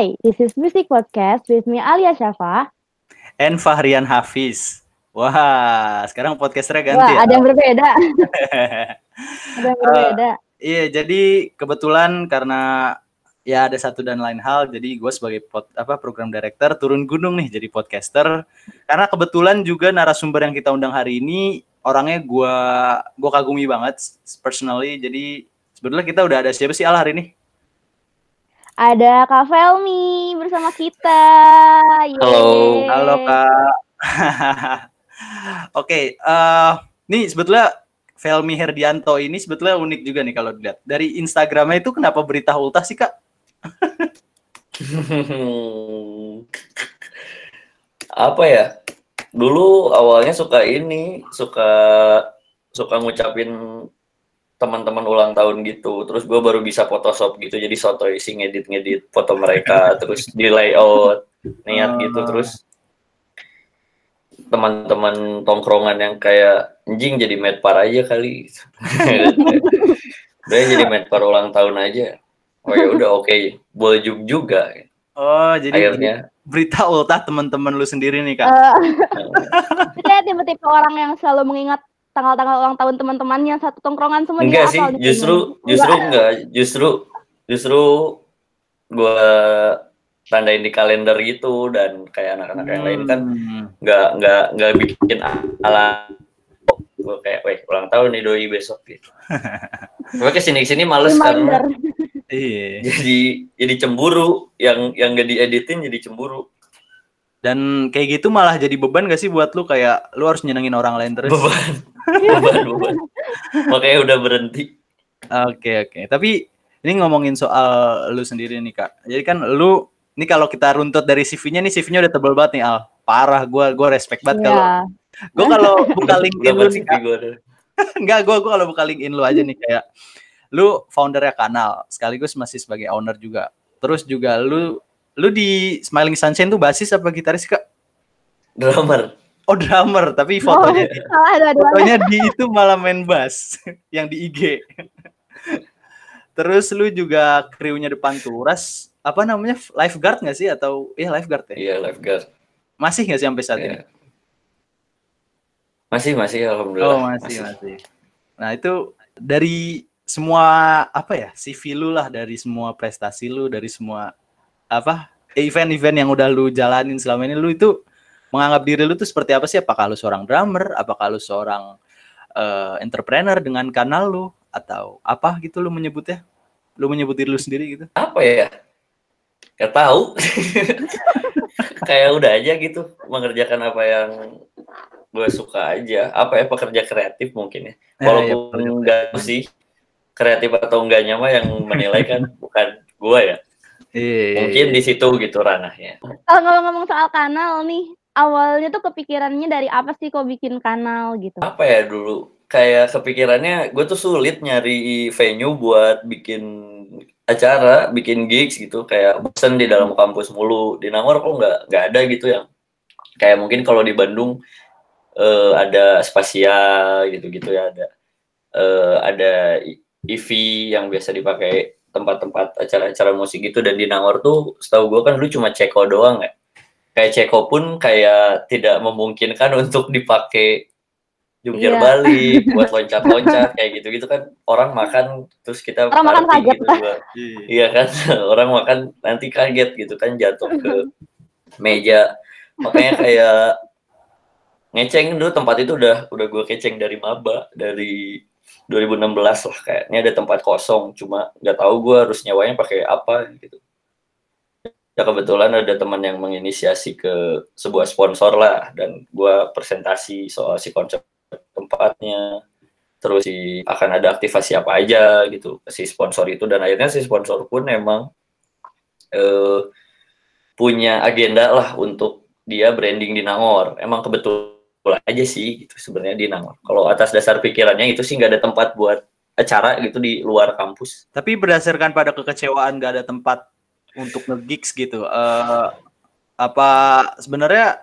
Hi, this is Music Podcast with me Alia Syafa. And Fahrian Hafiz. Wah, sekarang podcasternya ganti Wah, ya. ada yang berbeda. ada yang berbeda. Iya, jadi kebetulan karena ya ada satu dan lain hal, jadi gue sebagai pod, apa program director turun gunung nih jadi podcaster. Karena kebetulan juga narasumber yang kita undang hari ini orangnya gue gue kagumi banget personally. Jadi sebetulnya kita udah ada siapa sih Al hari ini? Ada Kak Felmi bersama kita. Halo. Yeay. Halo Kak. Oke, eh nih sebetulnya Felmi Herdianto ini sebetulnya unik juga nih kalau dilihat. Dari Instagramnya itu kenapa berita ultah sih Kak? apa ya? Dulu awalnya suka ini, suka suka ngucapin teman-teman ulang tahun gitu. Terus gue baru bisa Photoshop gitu, jadi soto isi ngedit-ngedit foto mereka, terus di layout niat gitu, Ah. terus teman-teman tongkrongan yang kayak anjing jadi medpar aja kali. Udah jadi medpar ulang tahun aja. Oh ya udah oke, boleh juga juga. Oh, jadi Akhirnya berita ultah teman-teman lu sendiri nih Kak. Saya tipe-tipe orang yang selalu mengingat tanggal-tanggal ulang tahun teman-temannya satu tongkrongan semua dia enggak sih, justru kayaknya. justru Enggak. enggak, justru justru gua tandain di kalender gitu dan kayak anak-anak yang lain kan Hmm. nggak nggak nggak bikin ala gue kayak weh ulang tahun nih doi besok gitu gue ke sini ke sini males Reminder. karena Iya. jadi jadi cemburu yang yang gak dieditin jadi cemburu Dan kayak gitu malah jadi beban gak sih buat lu kayak lu harus nyenengin orang lain terus? beban beban beban makanya udah berhenti Oke oke. Tapi ini ngomongin soal lu sendiri nih kak. Jadi kan lu ini kalau kita runtut dari CV-nya nih CV-nya udah tebel banget nih Al. Parah gua gua respect banget kalau Iya. gua kalau buka LinkedIn lu nih Kak. gue. Enggak, gua gua kalau buka LinkedIn lu aja nih kayak lu foundernya kanal, sekaligus masih sebagai owner juga. Terus juga lu lu di Smiling Sunshine tuh basis apa gitaris Kak? drummer Oh drummer, tapi Oh, fotonya salah dua-duanya. fotonya di itu malah main bass yang di IG. Terus lu juga kriunya depan turas, apa namanya lifeguard nggak sih atau iya lifeguard ya? iya lifeguard Masih nggak sih sampai saat Iya. ini? masih masih alhamdulillah Oh masih masih. Nah itu dari semua apa ya CV lu lah dari semua prestasi lu dari semua apa event-event yang udah lu jalanin selama ini lu itu menganggap diri lu tuh seperti apa sih? Apakah lu seorang drummer? Apakah lu seorang eh, entrepreneur dengan kanal lu atau apa gitu lu menyebutnya? Lu menyebut diri lu sendiri gitu? apa ya Gak tahu kayak udah aja gitu mengerjakan apa yang gue suka aja apa ya pekerja kreatif mungkin ya Ya, ya, walaupun pekerja enggak sih kreatif atau enggaknya mah yang menilai kan bukan gue ya. Mungkin di situ gitu ranahnya. Kalau ngomong-ngomong soal kanal nih, awalnya tuh kepikirannya dari apa sih kok bikin kanal gitu? apa ya dulu? Kayak kepikirannya gue tuh sulit nyari venue buat bikin acara bikin gigs gitu. Kayak bosen di dalam kampus mulu. Di Nangor kok nggak nggak ada gitu yang kayak mungkin kalau di Bandung eh, ada spasia gitu-gitu ya ada eh, ada EV yang biasa dipakai tempat-tempat acara-acara musik gitu dan di Nangor tuh setahu gue kan lu cuma ceko doang ya kayak ceko pun kayak tidak memungkinkan untuk dipakai jungkir Iya. balik buat loncat-loncat kayak gitu-gitu kan orang makan terus kita Orang makan kaget. gitu juga. iya kan orang makan nanti kaget gitu kan jatuh ke meja makanya kayak ngeceng dulu tempat itu udah udah gue keceng dari maba dari 2016 lah kayak ini ada tempat kosong. Cuma nggak tahu gue harus nyawanya pakai apa gitu. Ya kebetulan ada teman yang menginisiasi ke sebuah sponsor lah dan gue presentasi soal si konsep tempatnya. Terus si akan ada aktivasi apa aja gitu. Si sponsor itu dan akhirnya si sponsor pun emang eh, punya agenda lah untuk dia branding di Nangor. Emang kebetulan aja sih gitu sebenarnya di Nangor. Kalau atas dasar pikirannya itu sih nggak ada tempat buat acara gitu di luar kampus. Tapi berdasarkan pada kekecewaan gak ada tempat untuk nge-gigs gitu, eh, apa sebenarnya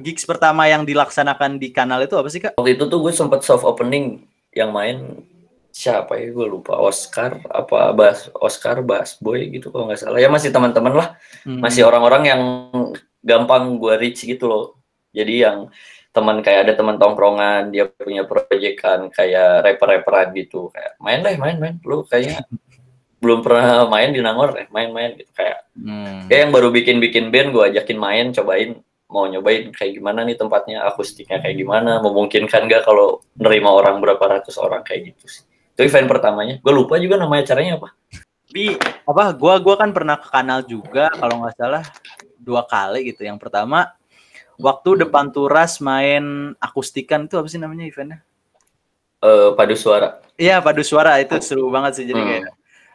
gigs pertama yang dilaksanakan di kanal itu apa sih kak? waktu itu tuh gue sempat soft opening yang main siapa ya gue lupa Oscar apa Bas Oscar Bas Boy gitu kalau nggak salah. Ya masih teman-teman lah. Hmm. masih orang-orang yang gampang gue reach gitu loh. Jadi yang teman kayak ada teman tongkrongan dia punya proyekan kayak rapper-rapperan gitu kayak main deh main main lu kayaknya belum pernah main di Nangor deh main-main gitu kayak Hmm. kayak yang baru bikin-bikin band gue ajakin main cobain mau nyobain kayak gimana nih tempatnya akustiknya kayak gimana memungkinkan gak kalau nerima orang berapa ratus orang kayak gitu sih itu event pertamanya gue lupa juga nama acaranya apa Tapi apa? Gua gua kan pernah ke kanal juga kalau nggak salah dua kali gitu. Yang pertama waktu depan Turas main akustikan itu apa sih namanya eventnya? Eh, padu suara Iya padu suara itu seru banget sih. Jadi Hmm. kayak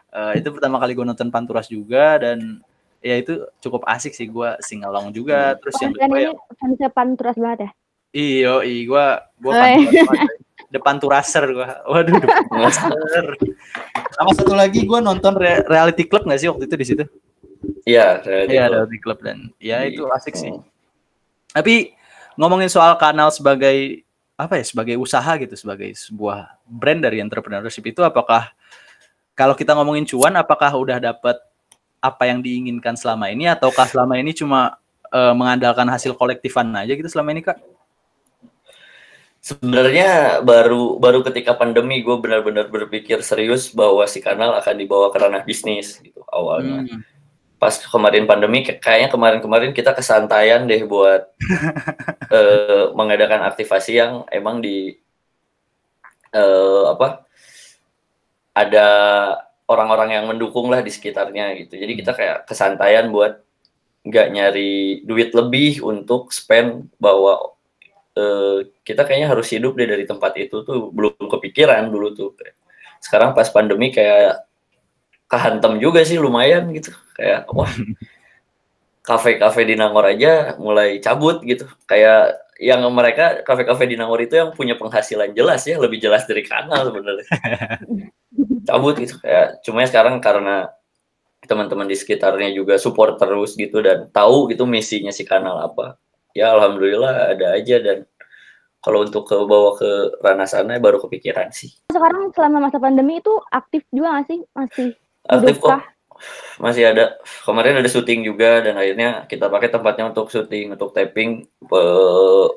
eh, itu pertama kali gue nonton Panturas juga dan ya itu cukup asik sih gue singalong juga. Terus yang kan kedua ini ya, fansnya panturas banget ya. iyo i gue gue depan turaser gue. Waduh depan turaser. Sama satu lagi gue nonton re- reality club nggak sih waktu itu di situ? iya Iya ada reality club dan ya Iya. itu asik sih. Tapi ngomongin soal kanal sebagai apa ya sebagai usaha gitu sebagai sebuah brand dari entrepreneurship itu apakah kalau kita ngomongin cuan apakah udah dapat apa yang diinginkan selama ini ataukah selama ini cuma eh, mengandalkan hasil kolektifan aja gitu selama ini kak? sebenarnya baru baru ketika pandemi gue benar-benar berpikir serius bahwa si kanal akan dibawa ke ranah bisnis gitu awalnya Hmm. Pas kemarin pandemi kayak- kayaknya kemarin-kemarin kita kesantaian deh buat eh, mengadakan aktivasi yang emang di eh, apa ada orang-orang yang mendukung lah di sekitarnya gitu. Jadi kita kayak kesantaian buat nggak nyari duit lebih untuk spend bahwa eh, kita kayaknya harus hidup deh dari tempat itu tuh. Belum kepikiran dulu tuh. Sekarang pas pandemi kayak kehantem juga sih lumayan gitu. Kayak wah kafe-kafe di Nangor aja mulai cabut gitu. Kayak yang mereka kafe-kafe di Nangor itu yang punya penghasilan jelas ya lebih jelas dari kanal sebenarnya. Cabut gitu. Kayak cuma sekarang karena teman-teman di sekitarnya juga support terus gitu dan tahu gitu misinya si kanal apa ya alhamdulillah ada aja. Dan kalau untuk ke bawa ke ranah sana baru kepikiran sih. Sekarang selama masa pandemi itu aktif juga nggak sih? Masih aktif kok masih ada kemarin ada syuting juga dan akhirnya kita pakai tempatnya untuk syuting untuk taping eh,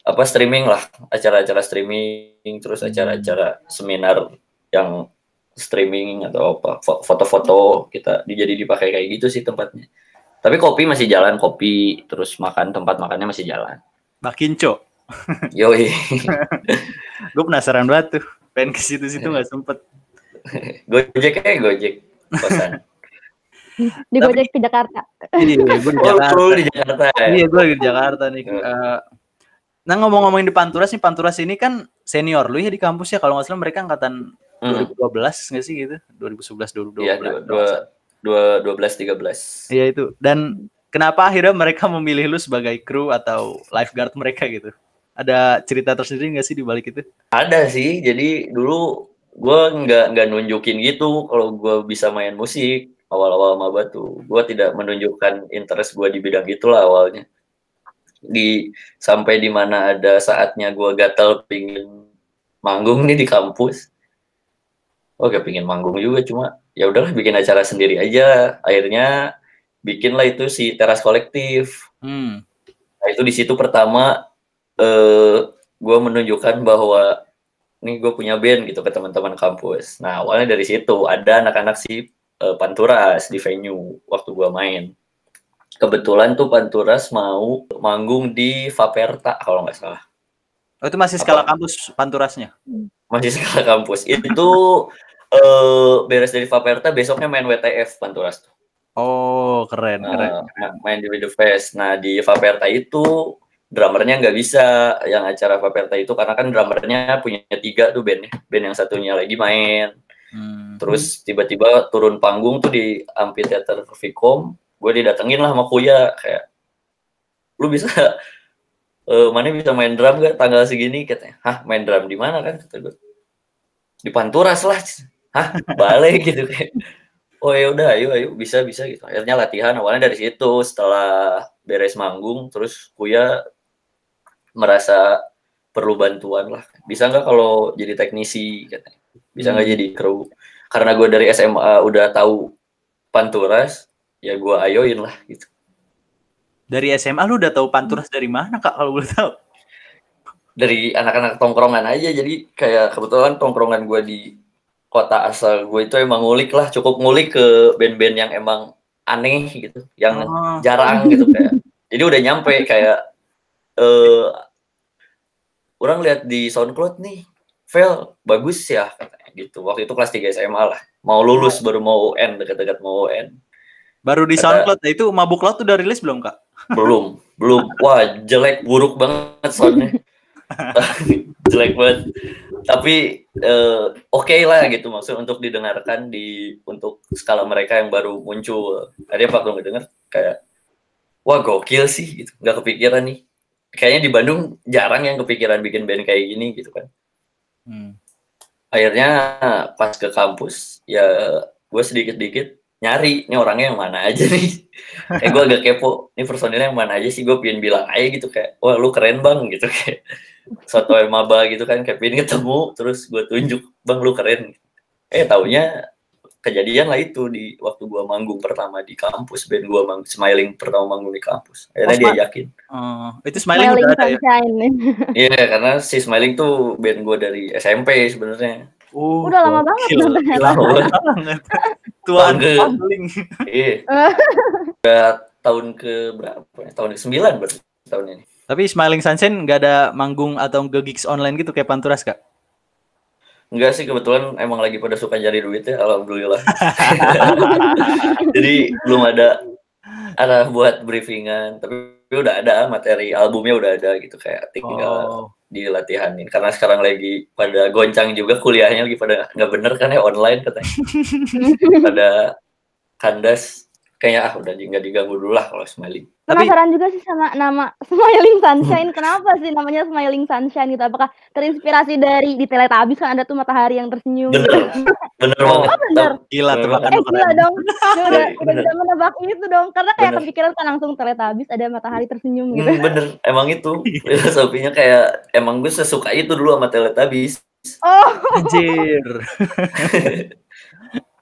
apa streaming lah acara-acara streaming terus Hmm. acara-acara seminar yang streaming atau apa fo- foto-foto kita di- jadi dipakai kayak gitu sih tempatnya tapi kopi masih jalan kopi terus makan tempat makannya masih jalan Bakinco. yoi Gue penasaran banget tuh. Pengen ke situ-situ nggak sempet. gojek eh gojek kosan di Tapi- Gojek ke Jakarta. Iya, gue di oh Jakarta. lu di Jakarta ya Iya, gue lagi di Jakarta nih. Hmm. Eh, nah ngomong-ngomongin di Panturas nih, Panturas ini kan senior lu ya di kampus ya. Kalau nggak salah mereka angkatan Hmm. 2012 nggak sih gitu? 2011, 2012. Iya, belas, tiga belas. Iya itu. Dan kenapa akhirnya mereka memilih lu sebagai kru atau lifeguard mereka gitu? Ada cerita tersendiri nggak sih di balik itu? Ada sih, jadi dulu gue nggak nggak nunjukin gitu kalau gue bisa main musik awal-awal maba tuh. Gue tidak menunjukkan interest gue di bidang itulah awalnya. Di sampai di mana ada saatnya gue gatel pingin manggung nih di kampus. Oh gak pingin manggung juga cuma ya udahlah bikin acara sendiri aja. Akhirnya bikinlah itu si teras kolektif. Hmm. Nah, itu di situ pertama eh gue menunjukkan bahwa nih gue punya band gitu ke teman-teman kampus. Nah awalnya dari situ ada anak-anak si eh, Panturas di venue waktu gue main. Kebetulan tuh Panturas mau manggung di Vaperta kalau nggak salah. Oh, itu masih skala kampus Panturasnya. Masih skala kampus. Itu eh beres dari Vaperta besoknya main WTF Panturas tuh. Oh, keren, keren. Nah, main di Video Fest. Nah, di Vaperta itu drummernya nggak bisa yang acara Vaperta itu karena kan drummernya punya tiga tuh bandnya. Band yang satunya lagi main. Hmm. Terus tiba-tiba turun panggung tuh di amphitheater Vicom. Gue didatengin lah sama Kuya kayak lu bisa eh mana bisa main drum gak tanggal segini katanya. Hah, main drum di mana kan kata gue. Di Panturas lah. Hah, balik gitu kayak. Oh ya udah, ayo ayo bisa bisa gitu. Akhirnya latihan awalnya dari situ. Setelah beres manggung, terus Kuya merasa perlu bantuan lah. Bisa nggak kalau jadi teknisi katanya. bisa nggak Hmm. jadi kru karena gue dari SMA udah tahu Panturas ya gue ayoin lah gitu Dari SMA lu udah tahu Panturas dari mana kak kalau boleh tahu? dari anak-anak tongkrongan aja jadi kayak kebetulan tongkrongan gue di kota asal gue itu emang ngulik lah cukup ngulik ke band-band yang emang aneh gitu yang Oh. jarang gitu kayak jadi udah nyampe kayak eh orang lihat di SoundCloud nih Vel bagus ya katanya gitu. Waktu itu kelas 3 SMA lah. Mau lulus baru mau UN dekat-dekat mau UN Baru di Kata- SoundCloud. Nah, itu Mabuk Laut udah rilis belum kak? belum belum. Wah jelek buruk banget soundnya jelek banget. Tapi eh, oke lah gitu. Maksud untuk didengarkan di untuk skala mereka yang baru muncul. Ada yang waktu ngedenger kayak wah gokil sih gitu. Nggak kepikiran nih kayaknya di Bandung jarang yang kepikiran bikin band kayak gini gitu kan. Hmm. akhirnya pas ke kampus ya gue sedikit-dikit nyari ini orangnya yang mana aja nih. Kayak gue agak kepo ini personilnya yang mana aja sih? Gue pengen bilang aja gitu kayak wah lu keren bang gitu kayak. Suatu maba gitu kan kayak pengen ketemu terus gue tunjuk bang lu keren. Eh taunya kejadian lah itu di waktu gue manggung pertama di kampus band gue mang smiling pertama manggung di kampus akhirnya Oh, dia yakin Oh, itu smiling, Smiling udah ada ya? Iya karena si smiling tuh band gue dari SMP sebenarnya Oh, Udah lama banget ternyata. Lama banget. Tuan Tahun ke- smiling. Iya. Udah tahun ke berapa? ya? Tahun ke sembilan berarti tahun ini. Tapi Smiling Sunshine nggak ada manggung atau nge gigs online gitu kayak Panturas kak? Enggak sih kebetulan emang lagi pada suka cari duit ya, alhamdulillah. Jadi belum ada arah buat briefingan, tapi udah ada materi albumnya udah ada gitu kayak tinggal Oh. dilatihanin karena sekarang lagi pada goncang juga kuliahnya lagi pada nggak bener kan ya online katanya pada kandas kayaknya ah udah nggak diganggu dulu lah kalau smiling Tapi- Penasaran juga sih sama nama Smiling Sunshine. Kenapa sih namanya Smiling Sunshine gitu? Apakah terinspirasi dari di Teletubbies kan ada tuh matahari yang tersenyum? bener gitu? bener Oh, banget bener. Gila Bener tebakan Eh gila dong. Gue udah, Iya, udah bener. bisa menebak itu dong. Karena kayak Bener. kepikiran kan langsung Teletubbies ada matahari tersenyum gitu. Hmm, bener emang itu filosofinya kayak emang gue sesuka itu dulu sama Teletubbies Oh, Anjir.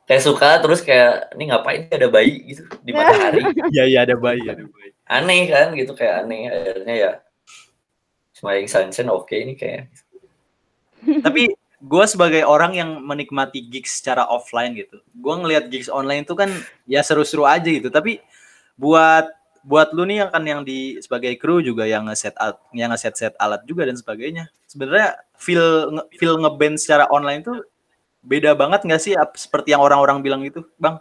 kayak suka terus kayak ini ngapain ada bayi gitu di matahari Iya iya ada bayi ada bayi. Aneh kan gitu kayak aneh akhirnya ya Smiling Sunshine oke ini kayak Tapi gue sebagai orang yang menikmati gigs secara offline gitu, gue ngelihat gigs online itu kan ya seru-seru aja gitu. Tapi buat buat lu nih yang kan yang di sebagai kru juga yang ngeset alat, yang ngeset set alat juga dan sebagainya. Sebenarnya feel feel ngeband secara online tuh beda banget nggak sih seperti yang orang-orang bilang gitu, bang?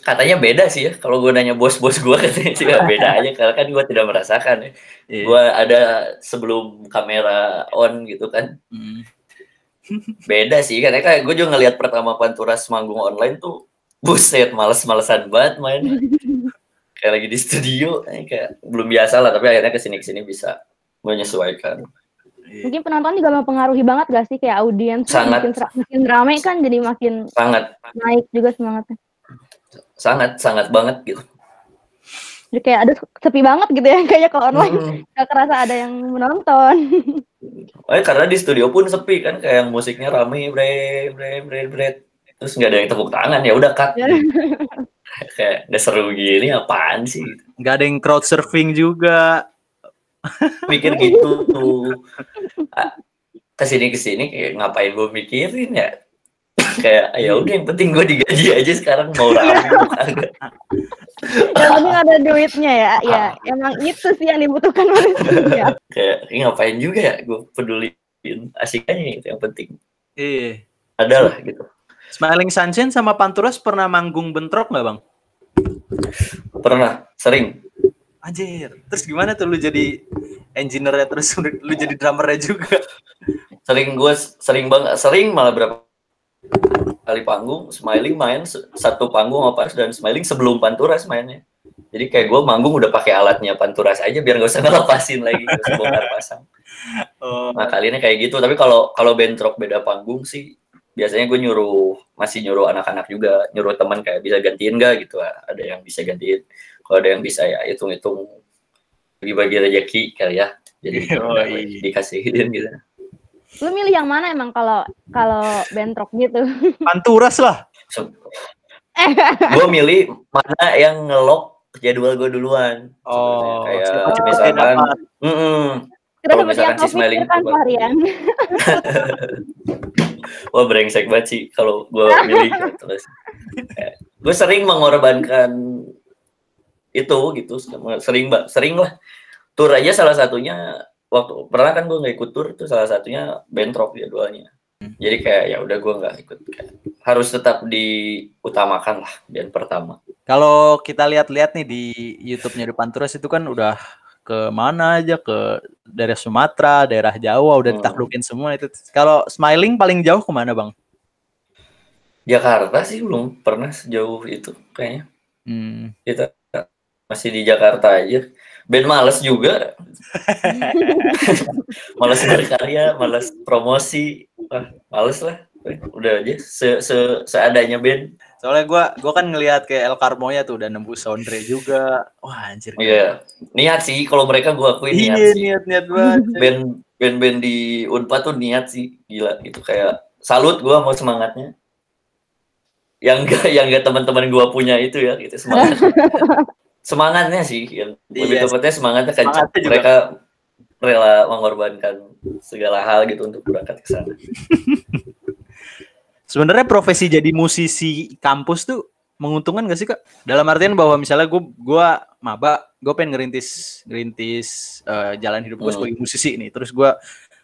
Katanya beda sih ya kalau gue nanya bos-bos gue katanya sih beda aja karena kan gue tidak merasakan ya Iya. gue ada sebelum kamera on gitu kan Hmm. beda sih karena kayak gue juga ngelihat pertama Panturas manggung online tuh buset males-malesan banget main kayak lagi di studio eh, kayak belum biasa lah tapi akhirnya ke sini ke sini bisa menyesuaikan Iya. mungkin penonton juga mempengaruhi banget gak sih kayak audiens Sangat. makin, makin rame kan jadi makin sangat naik juga semangatnya. Sangat sangat banget gitu. Jadi kayak ada sepi banget gitu ya kayaknya kalau online. Hmm. gak kerasa ada yang menonton. Eh, karena di studio pun sepi kan kayak yang musiknya rame bre bre bre bre. Terus nggak ada yang tepuk tangan ya udah cut. Kayak nggak seru gini apaan sih? Nggak ada yang crowd surfing juga. mikir gitu. Tuh ke sini ke sini kayak ngapain gue mikirin ya kayak ya udah yang penting gue digaji aja sekarang mau rame yang penting ada duitnya ya. Ya emang itu sih yang dibutuhkan manusia. kayak "Ih, ngapain juga ya gue peduliin asik aja itu yang penting Iya. ada lah gitu Smiling Sunshine sama Panturas pernah manggung bentrok nggak bang? pernah sering Anjir. Terus gimana tuh lu jadi engineer terus lu jadi drummernya juga? sering gue sering banget sering malah berapa kali panggung smiling main satu panggung apa dan smiling sebelum panturas mainnya. Jadi kayak gue manggung udah pakai alatnya panturas aja biar gak usah ngelepasin lagi gak usah bongkar pasang. Oh, nah kali ini kayak gitu. Tapi kalau kalau bentrok beda panggung sih biasanya gue nyuruh masih nyuruh anak-anak juga nyuruh teman kayak bisa gantiin gak gitu. Ada yang bisa gantiin kalau ada yang bisa ya hitung-hitung bagi-bagi rezeki kali ya. Jadi Oh, iya. dikasihin gitu Lu milih yang mana emang kalau kalau bentrok gitu? Panturas lah. gue milih mana yang ngelok jadwal gue duluan. Oh, kayak misalkan, mm-mm. Kita Kalau misalkan si Smiling coba. Harian. wah brengsek banget sih kalau gue milih terus. gue sering mengorbankan itu gitu, sering mbak, sering lah. Tur aja salah satunya waktu pernah kan gue nggak ikut tur itu salah satunya bentrok jadwalnya. Jadi kayak ya udah gue nggak ikut. Kayak harus tetap diutamakan lah band pertama. Kalau kita lihat-lihat nih di YouTube-nya di Panturas itu kan udah ke mana aja ke daerah Sumatera, daerah Jawa udah Hmm. ditaklukin semua itu. Kalau Smiling paling jauh ke mana bang? Jakarta sih belum pernah sejauh itu kayaknya. Hmm. Kita masih di Jakarta aja. Band males juga. males berkarya, males promosi. Wah, males lah. Udah aja se -se seadanya band. Soalnya gua gua kan ngelihat kayak El Carmoya tuh udah nembus Sondre juga. Wah anjir. Iya. Niat sih kalau mereka gua akuin Iya niat sih. niat niat banget. Band band-band di Unpad tuh niat sih, gila gitu kayak salut gua mau semangatnya. Yang enggak yang enggak teman-teman gua punya itu ya gitu semangat. semangatnya sih yang lebih Iya, tepatnya semangatnya kencang. Semangatnya juga. Mereka rela mengorbankan segala hal gitu untuk berangkat ke sana. Sebenarnya profesi jadi musisi kampus tuh menguntungkan gak sih kak? Dalam artian bahwa misalnya gue gua maba, gue pengen ngerintis ngerintis eh, jalan hidup gue Hmm. sebagai musisi nih. Terus gue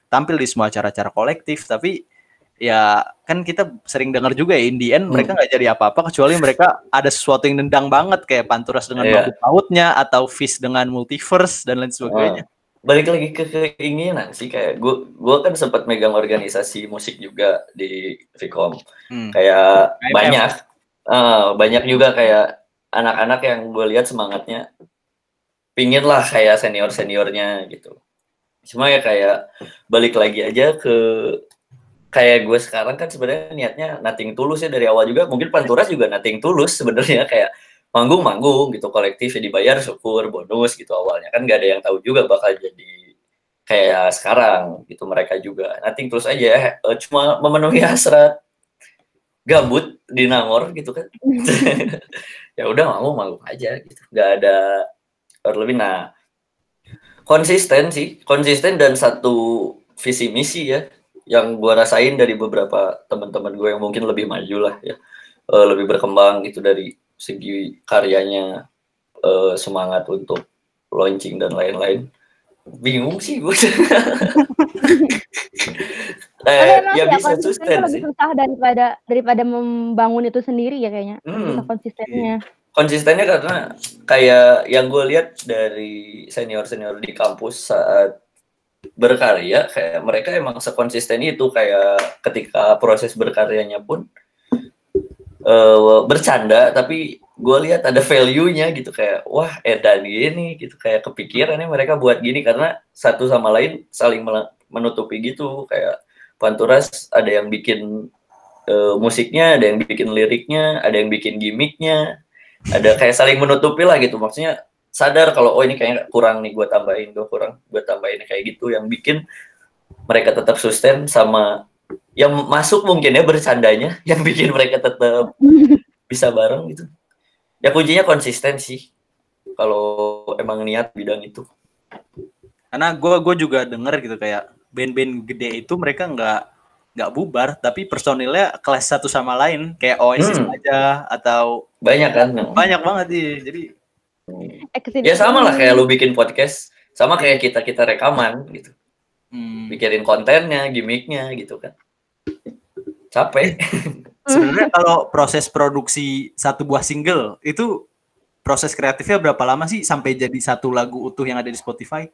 tampil di semua acara-acara kolektif, tapi ya kan kita sering dengar juga ya in the end mereka Hmm. nggak jadi apa-apa kecuali mereka ada sesuatu yang nendang banget kayak Panturas dengan Iya. yeah. pautnya atau Fish dengan multiverse dan lain sebagainya. Balik lagi ke keinginan sih kayak gua gua kan sempat megang organisasi musik juga di Vkom. Hmm. Kayak KMF. banyak eh, banyak juga kayak anak-anak yang gue lihat semangatnya pingin lah kayak senior seniornya gitu. Cuma ya kayak balik lagi aja ke kayak gue sekarang kan sebenarnya niatnya nothing tulus ya dari awal juga. Mungkin Panturas juga nothing tulus sebenarnya kayak manggung-manggung gitu kolektif ya dibayar syukur bonus gitu awalnya. Kan nggak ada yang tahu juga bakal jadi kayak sekarang gitu mereka juga. Nothing tulus aja eh, cuma memenuhi hasrat gabut di Nangor gitu kan. Ya udah mau manggung aja gitu nggak ada berlebih. Nah konsisten sih konsisten dan satu visi misi ya yang gua rasain dari beberapa teman-teman gue yang mungkin lebih maju lah ya eh, lebih berkembang gitu dari segi karyanya eh, semangat untuk launching dan lain-lain bingung sih gue eh, ya bisa konsisten sustain sih lebih susah daripada daripada membangun itu sendiri ya kayaknya. Hmm. Konsistennya. konsistennya karena kayak yang gue lihat dari senior senior di kampus saat berkarya kayak mereka emang sekonsisten itu kayak ketika proses berkaryanya pun eh, bercanda tapi gue lihat ada value-nya gitu kayak wah edan gini gitu. Kayak kepikirannya mereka buat gini karena satu sama lain saling menutupi gitu. Kayak Panturas ada yang bikin eh, musiknya ada yang bikin liriknya ada yang bikin gimmicknya. Ada kayak saling menutupi lah gitu. Maksudnya sadar kalau oh ini kayaknya kurang nih gue tambahin gue kurang gue tambahin kayak gitu yang bikin mereka tetap sustain sama yang masuk mungkin ya bercandanya yang bikin mereka tetap bisa bareng gitu. Ya kuncinya konsisten sih kalau emang niat bidang itu. Karena gue gue juga denger gitu kayak band-band gede itu mereka nggak nggak bubar tapi personilnya kelas satu sama lain kayak Oasis Hmm. aja atau banyak kan banyak banget sih jadi Exit. ya sama lah kayak lu bikin podcast. Sama kayak kita kita rekaman gitu. Hmm, mikirin kontennya gimmicknya gitu kan. Capek. Sebenarnya kalau proses produksi satu buah single itu proses kreatifnya berapa lama sih sampai jadi satu lagu utuh yang ada di Spotify?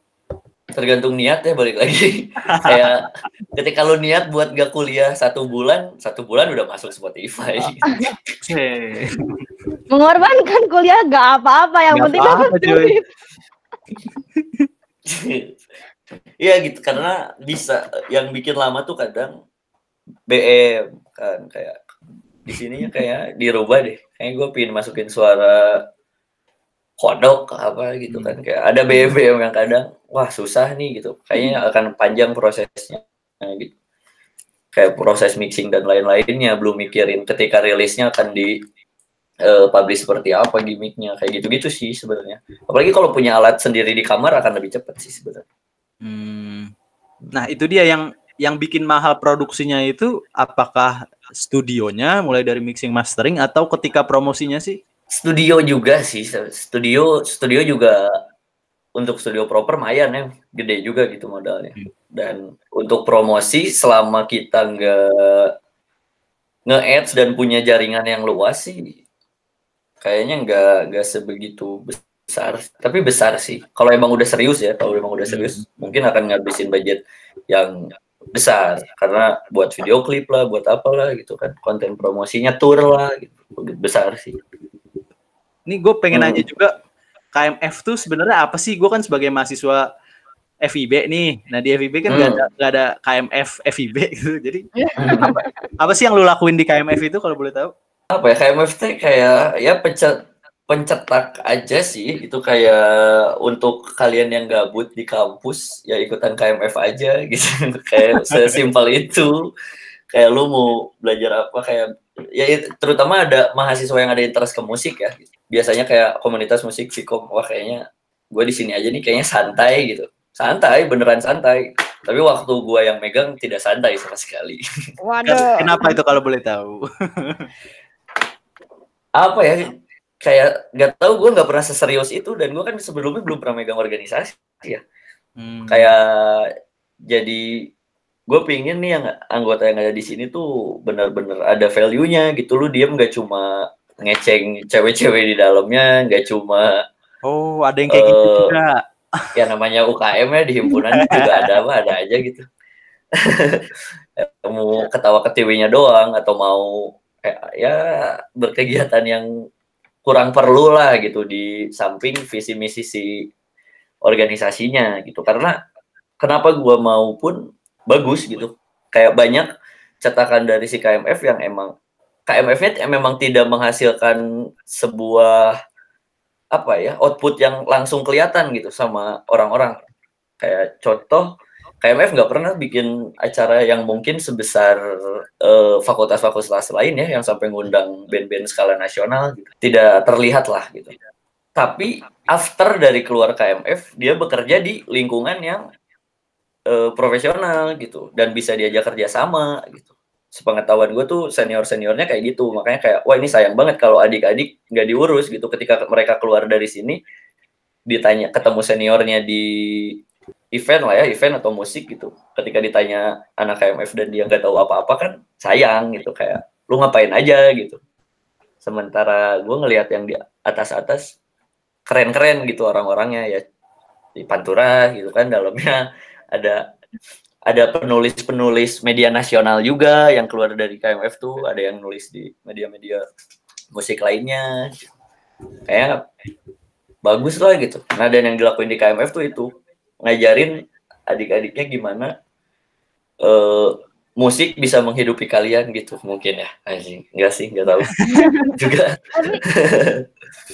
tergantung niat ya balik lagi. Kayak ketika lu niat buat gak kuliah satu bulan satu bulan udah masuk Spotify. Oke. Mengorbankan kuliah gak apa-apa. Yang Nggak penting dapat cuy. duit. Iya gitu. Karena bisa yang bikin lama tuh kadang BM kan. Kayak di sininya kayak dirubah deh. Kayak gue pingin masukin suara kodok apa gitu kan. Kayak ada BM BM yang kadang wah susah nih gitu. Kayaknya akan panjang prosesnya gitu. kayak proses mixing dan lain-lainnya. Belum mikirin ketika rilisnya akan di uh, publish seperti apa gimmicknya kayak gitu-gitu sih sebenarnya apalagi kalau punya alat sendiri di kamar akan lebih cepat sih sebenarnya Hmm. Nah, itu dia yang yang bikin mahal produksinya itu apakah studionya mulai dari mixing mastering atau ketika promosinya sih? studio juga sih studio studio juga untuk studio proper lumayan ya gede juga gitu modalnya Hmm. dan untuk promosi selama kita nggak nge-ads dan punya jaringan yang luas sih kayaknya nggak nggak sebegitu besar tapi besar sih kalau emang udah serius ya kalau emang udah serius mungkin akan ngabisin budget yang besar karena buat video klip lah buat apalah gitu kan konten promosinya tour lah gitu besar sih Ini gue pengen Hmm. nanya juga KMF tuh sebenarnya apa sih? Gue kan sebagai mahasiswa FIB nih. Nah di FIB kan nggak Hmm. ada nggak ada KMF FIB gitu. Jadi apa, apa sih yang lu lakuin di KMF itu kalau boleh tahu? Apa ya KMF teh kayak ya pencet pencetak aja sih. Itu kayak untuk kalian yang gabut di kampus ya ikutan KMF aja gitu. Kayak sesimpel itu. Kayak lu mau belajar apa kayak ya terutama ada mahasiswa yang ada interest ke musik ya. Biasanya kayak komunitas musik Vkom wah kayaknya gue di sini aja nih kayaknya santai gitu. Santai beneran santai. Tapi waktu gua yang megang tidak santai sama sekali. Waduh. Kenapa itu kalau boleh tahu? apa ya kayak nggak tahu gue nggak pernah seserius itu dan gue kan sebelumnya belum pernah megang organisasi Hmm. kayak jadi gue pingin nih yang anggota yang ada di sini tuh bener-bener ada value-nya gitu lu diem gak cuma ngeceng cewek-cewek di dalamnya nggak cuma Oh, ada yang kayak gitu Eh, juga. ya namanya UKM ya di himpunan juga ada apa ada aja gitu mau ketawa ketiwinya doang atau mau ya berkegiatan yang kurang perlu lah gitu di samping visi misi si organisasinya gitu. Karena kenapa gua mau pun bagus gitu. Kayak banyak cetakan dari si KMF yang emang KMF-nya memang tidak menghasilkan sebuah apa ya output yang langsung kelihatan gitu sama orang-orang. Kayak contoh KMF nggak pernah bikin acara yang mungkin sebesar eh, fakultas-fakultas lain ya yang sampai ngundang band-band skala nasional gitu. tidak terlihat lah gitu. Tapi after dari keluar KMF dia bekerja di lingkungan yang eh, profesional gitu. Dan bisa diajak kerja sama gitu. Sepengetahuan gue tuh senior seniornya kayak gitu. Makanya kayak wah ini sayang banget kalau adik-adik nggak diurus gitu. Ketika mereka keluar dari sini ditanya ketemu seniornya di event lah ya event atau musik gitu. Ketika ditanya anak KMF dan dia nggak tahu apa-apa kan sayang gitu kayak lu ngapain aja? gitu. Sementara gue ngelihat yang di atas-atas keren-keren gitu orang-orangnya ya. Di Pantura gitu kan dalamnya ada ada penulis-penulis media nasional juga yang keluar dari KMF tuh ada yang nulis di media-media musik lainnya. Kayak bagus lah gitu. Nah dan yang dilakuin di KMF tuh itu ngajarin adik-adiknya gimana eh musik bisa menghidupi kalian gitu mungkin ya anjing enggak sih enggak tahu juga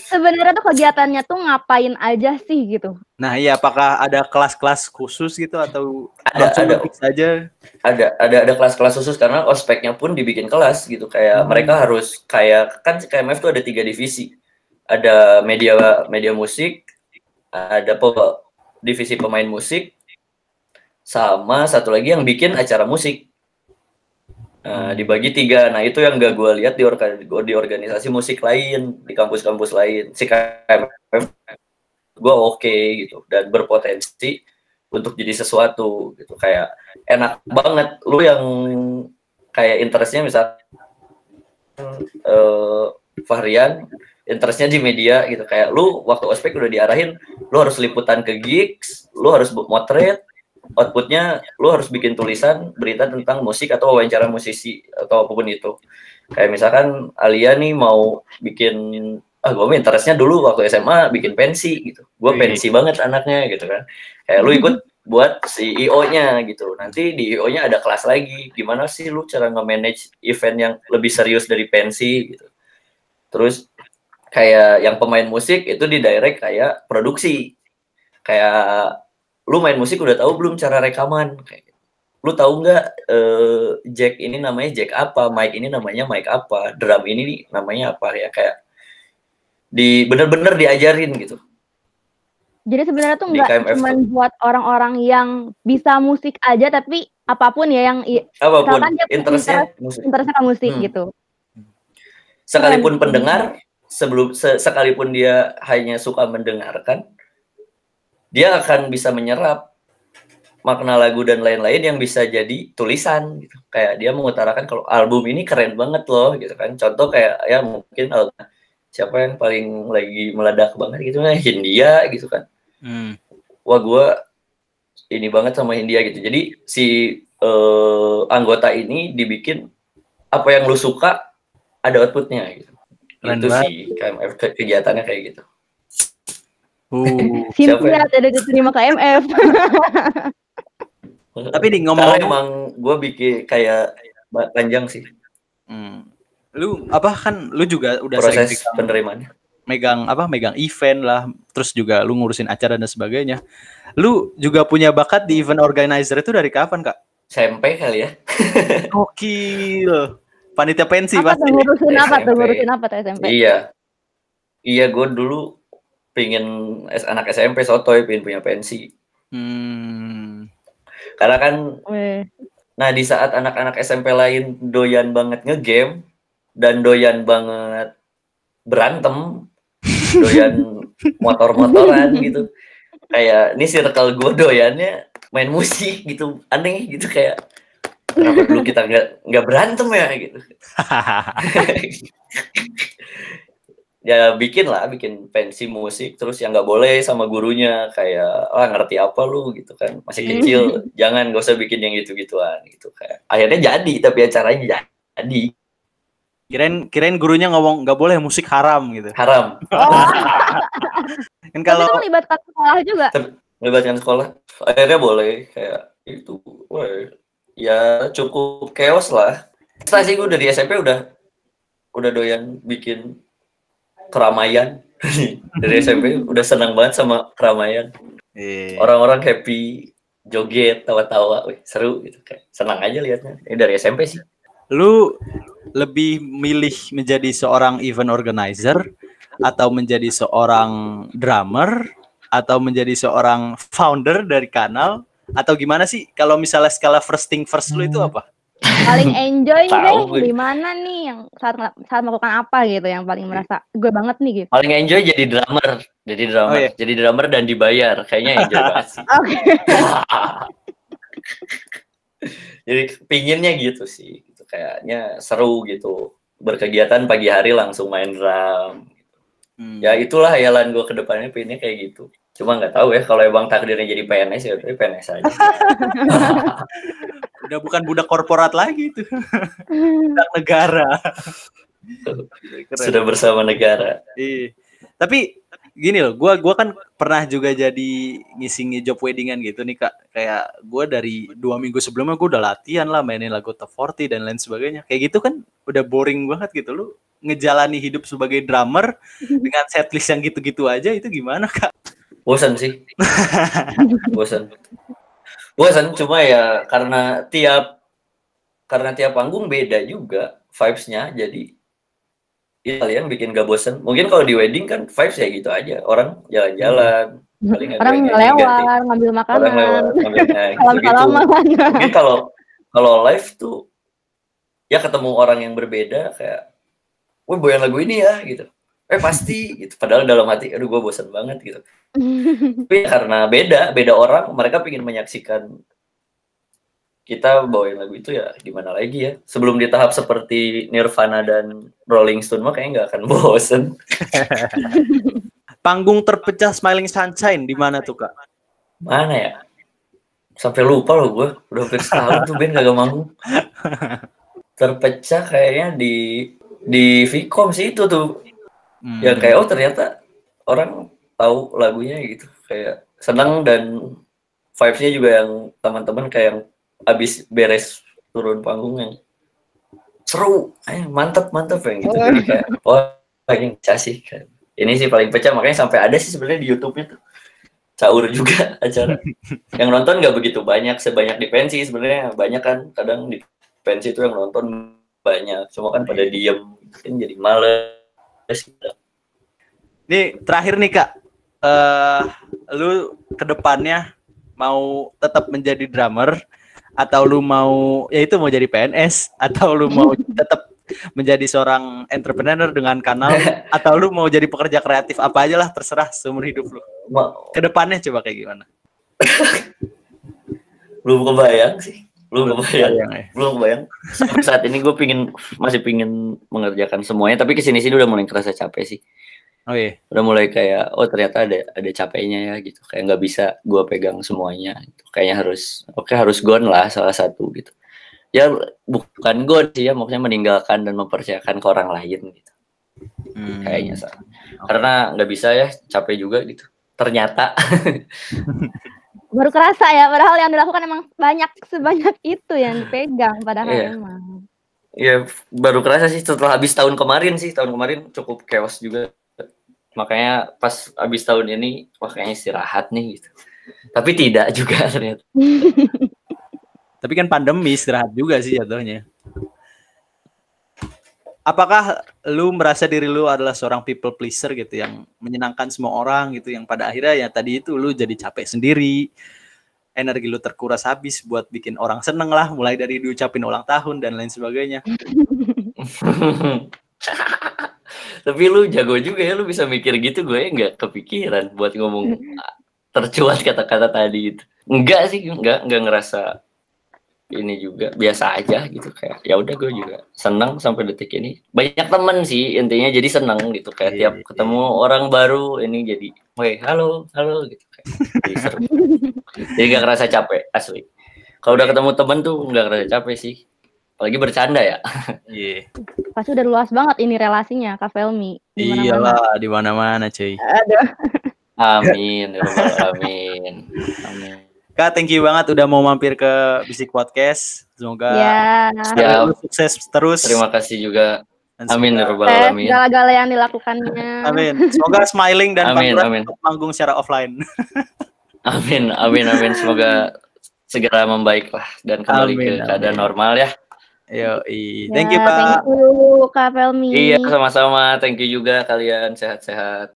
sebenarnya tuh kegiatannya tuh ngapain aja sih gitu? Nah, iya apakah ada kelas-kelas khusus gitu atau Ada, ada. saja? ada ada ada kelas-kelas khusus karena ospeknya pun dibikin kelas gitu kayak Hmm. mereka harus kayak kan KMF tuh ada tiga divisi ada media media musik ada pe- divisi pemain musik sama satu lagi yang bikin acara musik. Nah, dibagi tiga. Nah itu yang gak gue lihat di, orga- di organisasi musik lain di kampus-kampus lain. Si KMF gue oke gitu. Dan berpotensi untuk jadi sesuatu gitu. Kayak enak banget. Lu yang kayak interestnya misal eh Fahrian interestnya di media gitu kayak lu waktu ospek udah diarahin lu harus liputan ke gigs lu harus bu- motret outputnya lu harus bikin tulisan berita tentang musik atau wawancara musisi atau apa pun itu kayak misalkan Alia nih mau bikin ah gue interestnya dulu waktu SMA bikin pensi gitu gue Wih. pensi banget anaknya gitu kan kayak lu ikut buat CEO-nya gitu. Nanti di IO-nya ada kelas lagi. Gimana sih lu cara nge-manage event yang lebih serius dari pensi gitu. Terus kayak yang pemain musik itu di direct kayak produksi. Kayak lu main musik udah tahu belum cara rekaman kayak gitu. lu tahu nggak eh, jack ini namanya jack apa, mic ini namanya mic apa, drum ini nih namanya apa ya kayak di bener-bener diajarin gitu. Jadi sebenarnya tuh nggak cuma buat orang-orang yang bisa musik aja, tapi apa pun ya yang Apa pun dia interestnya musik. interestnya ke musik Hmm. gitu. Sekalipun pendengar, sebelum se- sekalipun dia hanya suka mendengarkan, dia akan bisa menyerap makna lagu dan lain-lain yang bisa jadi tulisan gitu. Kayak dia mengutarakan kalau album ini keren banget loh gitu kan. Contoh kayak ya mungkin album siapa yang paling lagi meledak banget gitu kan Hindia gitu kan. Hmm. Wah gue ini banget sama Hindia gitu. Jadi si eh, anggota ini dibikin apa yang lu suka ada outputnya gitu. Keren itu banget. sih KMF ke- kegiatannya kayak gitu. Uh. Siapa Simpel ada diterima KMF. Tapi nih Karena ngomong-ngomong, emang gue bikin kayak panjang sih hmm, lu apa kan lu juga udah sering proses pegang- penerimaannya. megang apa megang event lah, terus juga lu ngurusin acara dan sebagainya. Lu juga punya bakat di event organizer itu dari kapan kak? SMP kali ya. Gokil. Panitia pensi apa pasti. tuh ngurusin apa tuh ngurusin apa tuh SMP? Iya. Iya gue dulu pingin anak SMP sotoy pingin punya pensi. Hmm. Karena kan Weh. nah di saat anak-anak SMP lain doyan banget ngegame dan doyan banget berantem, doyan motor-motoran gitu. Kayak ini circle gue doyannya main musik gitu. Aneh gitu kayak kenapa dulu kita nggak nggak berantem ya gitu. ya bikin lah bikin pensi musik terus yang nggak boleh sama gurunya kayak ah ngerti apa lu gitu kan masih Hmm. kecil jangan gak usah bikin yang gitu gituan gitu kayak akhirnya jadi tapi acaranya jadi Kirain kirain gurunya ngomong nggak boleh musik haram gitu. haram Oh, Kan tapi kalau itu melibatkan sekolah juga. melibatkan sekolah akhirnya boleh kayak itu wah ya cukup chaos lah. Setelah sih gue dari SMP udah udah doyan bikin keramaian. Dari SMP udah senang banget sama keramaian. Eh, orang-orang happy joget tawa-tawa wih, seru gitu kayak senang aja liatnya. Ini dari SMP sih. Lu lebih milih menjadi seorang event organizer atau menjadi seorang drummer atau menjadi seorang founder dari kanal atau gimana sih kalau misalnya skala first thing first lu itu apa? Paling enjoy deh di mana nih yang saat saat melakukan apa gitu yang paling merasa gue banget nih gitu. paling enjoy jadi drummer jadi drummer Oh, iya. jadi drummer dan dibayar kayaknya enjoy banget sih Oke. jadi pinginnya gitu sih gitu kayaknya seru gitu berkegiatan pagi hari langsung main drum Hmm. ya itulah hayalan gue ke depannya pinginnya kayak gitu cuma nggak tahu ya kalau emang takdirnya jadi PNS ya udah PNS aja Udah bukan budak korporat lagi tuh. budak negara. Sudah bersama negara Iya. Tapi gini loh, gua gua kan pernah juga jadi ngisi job weddingan gitu nih kak. Kayak gua dari dua minggu sebelumnya gua udah latihan lah mainin lagu top 40 dan lain sebagainya. Kayak gitu kan udah boring banget gitu lu ngejalani hidup sebagai drummer dengan setlist yang gitu-gitu aja itu gimana kak? bosan sih bosan bosan cuma ya karena tiap karena tiap panggung beda juga vibes-nya jadi itu kali yang bikin gak bosan mungkin kalau di wedding kan vibes ya gitu aja. Orang jalan-jalan paling Orang lewat, ngambil orang makanan, lewat ngambil nah, gitu, salam-salaman. mungkin kalau kalau live tuh ya ketemu orang yang berbeda kayak wih boyan lagu ini ya gitu. Eh pasti gitu. Padahal dalam hati aduh gue bosan banget gitu. Tapi karena beda beda orang mereka ingin menyaksikan kita bawain lagu itu ya gimana lagi ya? Sebelum di tahap seperti Nirvana dan Rolling Stone mah kayaknya nggak akan bosen. Panggung terpecah Smiling Sunshine di mana tuh kak? mana ya? Sampai lupa loh gue udah hampir setahun tuh band kagak manggung terpecah kayaknya di di Vicom sih itu tuh. Hmm. yang kayak oh ternyata orang tahu lagunya gitu. Kayak senang dan vibes-nya juga yang teman-teman kayak yang abis beres turun panggung yang seru. Eh, mantep mantep yang gitu. Jadi kayak wah ini pecah sih. Ini sih paling pecah makanya sampai ada sih sebenarnya di YouTube itu sahur juga acara. yang nonton nggak begitu banyak sebanyak di pensi sebenarnya. Banyak kan kadang di pensi itu yang nonton banyak. Cuma kan pada diem kan jadi males. Nih terakhir nih kak, eh lu ke depannya mau tetap menjadi drummer atau lu mau ya itu mau jadi PNS atau lu mau tetap menjadi seorang entrepreneur dengan kanal atau lu mau jadi pekerja kreatif apa aja lah terserah seumur hidup lu. Ke depannya coba kayak gimana? belum kebayang sih belum kebayang ya. belum kebayang saat ini gue pingin masih pingin mengerjakan semuanya tapi ke sini sini udah mulai kerasa capek sih Oh iya. udah mulai kayak oh ternyata ada ada capeknya ya gitu kayak nggak bisa gue pegang semuanya gitu. kayaknya harus oke harus gone lah salah satu gitu ya bukan gone sih ya maksudnya meninggalkan dan mempercayakan ke orang lain gitu Hmm. kayaknya Sa. karena nggak bisa ya capek juga gitu ternyata Baru kerasa ya, padahal yang dilakukan emang banyak sebanyak itu yang dipegang padahal Iya. emang. ya baru kerasa sih setelah habis tahun kemarin sih tahun kemarin cukup chaos juga makanya pas habis tahun ini wah kayaknya istirahat nih gitu tapi tidak juga ternyata Tapi kan pandemi istirahat juga sih jatuhnya. Apakah lu merasa diri lu adalah seorang people pleaser gitu yang menyenangkan semua orang gitu yang pada akhirnya ya tadi itu lu jadi capek sendiri. Energi lu terkuras habis buat bikin orang seneng lah mulai dari diucapin ulang tahun dan lain sebagainya. Tapi lu jago juga ya, lu bisa mikir gitu, gue nggak kepikiran buat ngomong tercuat kata-kata tadi itu. Enggak sih, enggak, enggak ngerasa ini juga biasa aja gitu kayak ya udah gue juga senang sampai detik ini. Banyak temen sih intinya jadi senang gitu kayak Iya, tiap iya. ketemu orang baru ini jadi woi halo halo gitu kayak jadi seru. Jadi gak ngerasa capek asli. Kalau udah ketemu temen tuh nggak ngerasa capek sih apalagi bercanda ya Iya. Pasti udah luas banget ini relasinya Kak Felmi. Di mana-mana. Iyalah di mana-mana cuy. Aduh. amin ya alamin amin Kak, thank you banget udah mau mampir ke Bisik Podcast. Semoga Ya. Ya. sukses terus. terima kasih juga amin ya alamin segala-gala yang dilakukannya. Amin. Semoga smiling dan Amin, amin. manggung secara offline. amin amin amin semoga segera membaik lah dan kembali Amin, ke keadaan amin. normal ya Yo, Ya, thank you, Pak. Thank you Kak Felmi. iya sama-sama thank you juga kalian sehat-sehat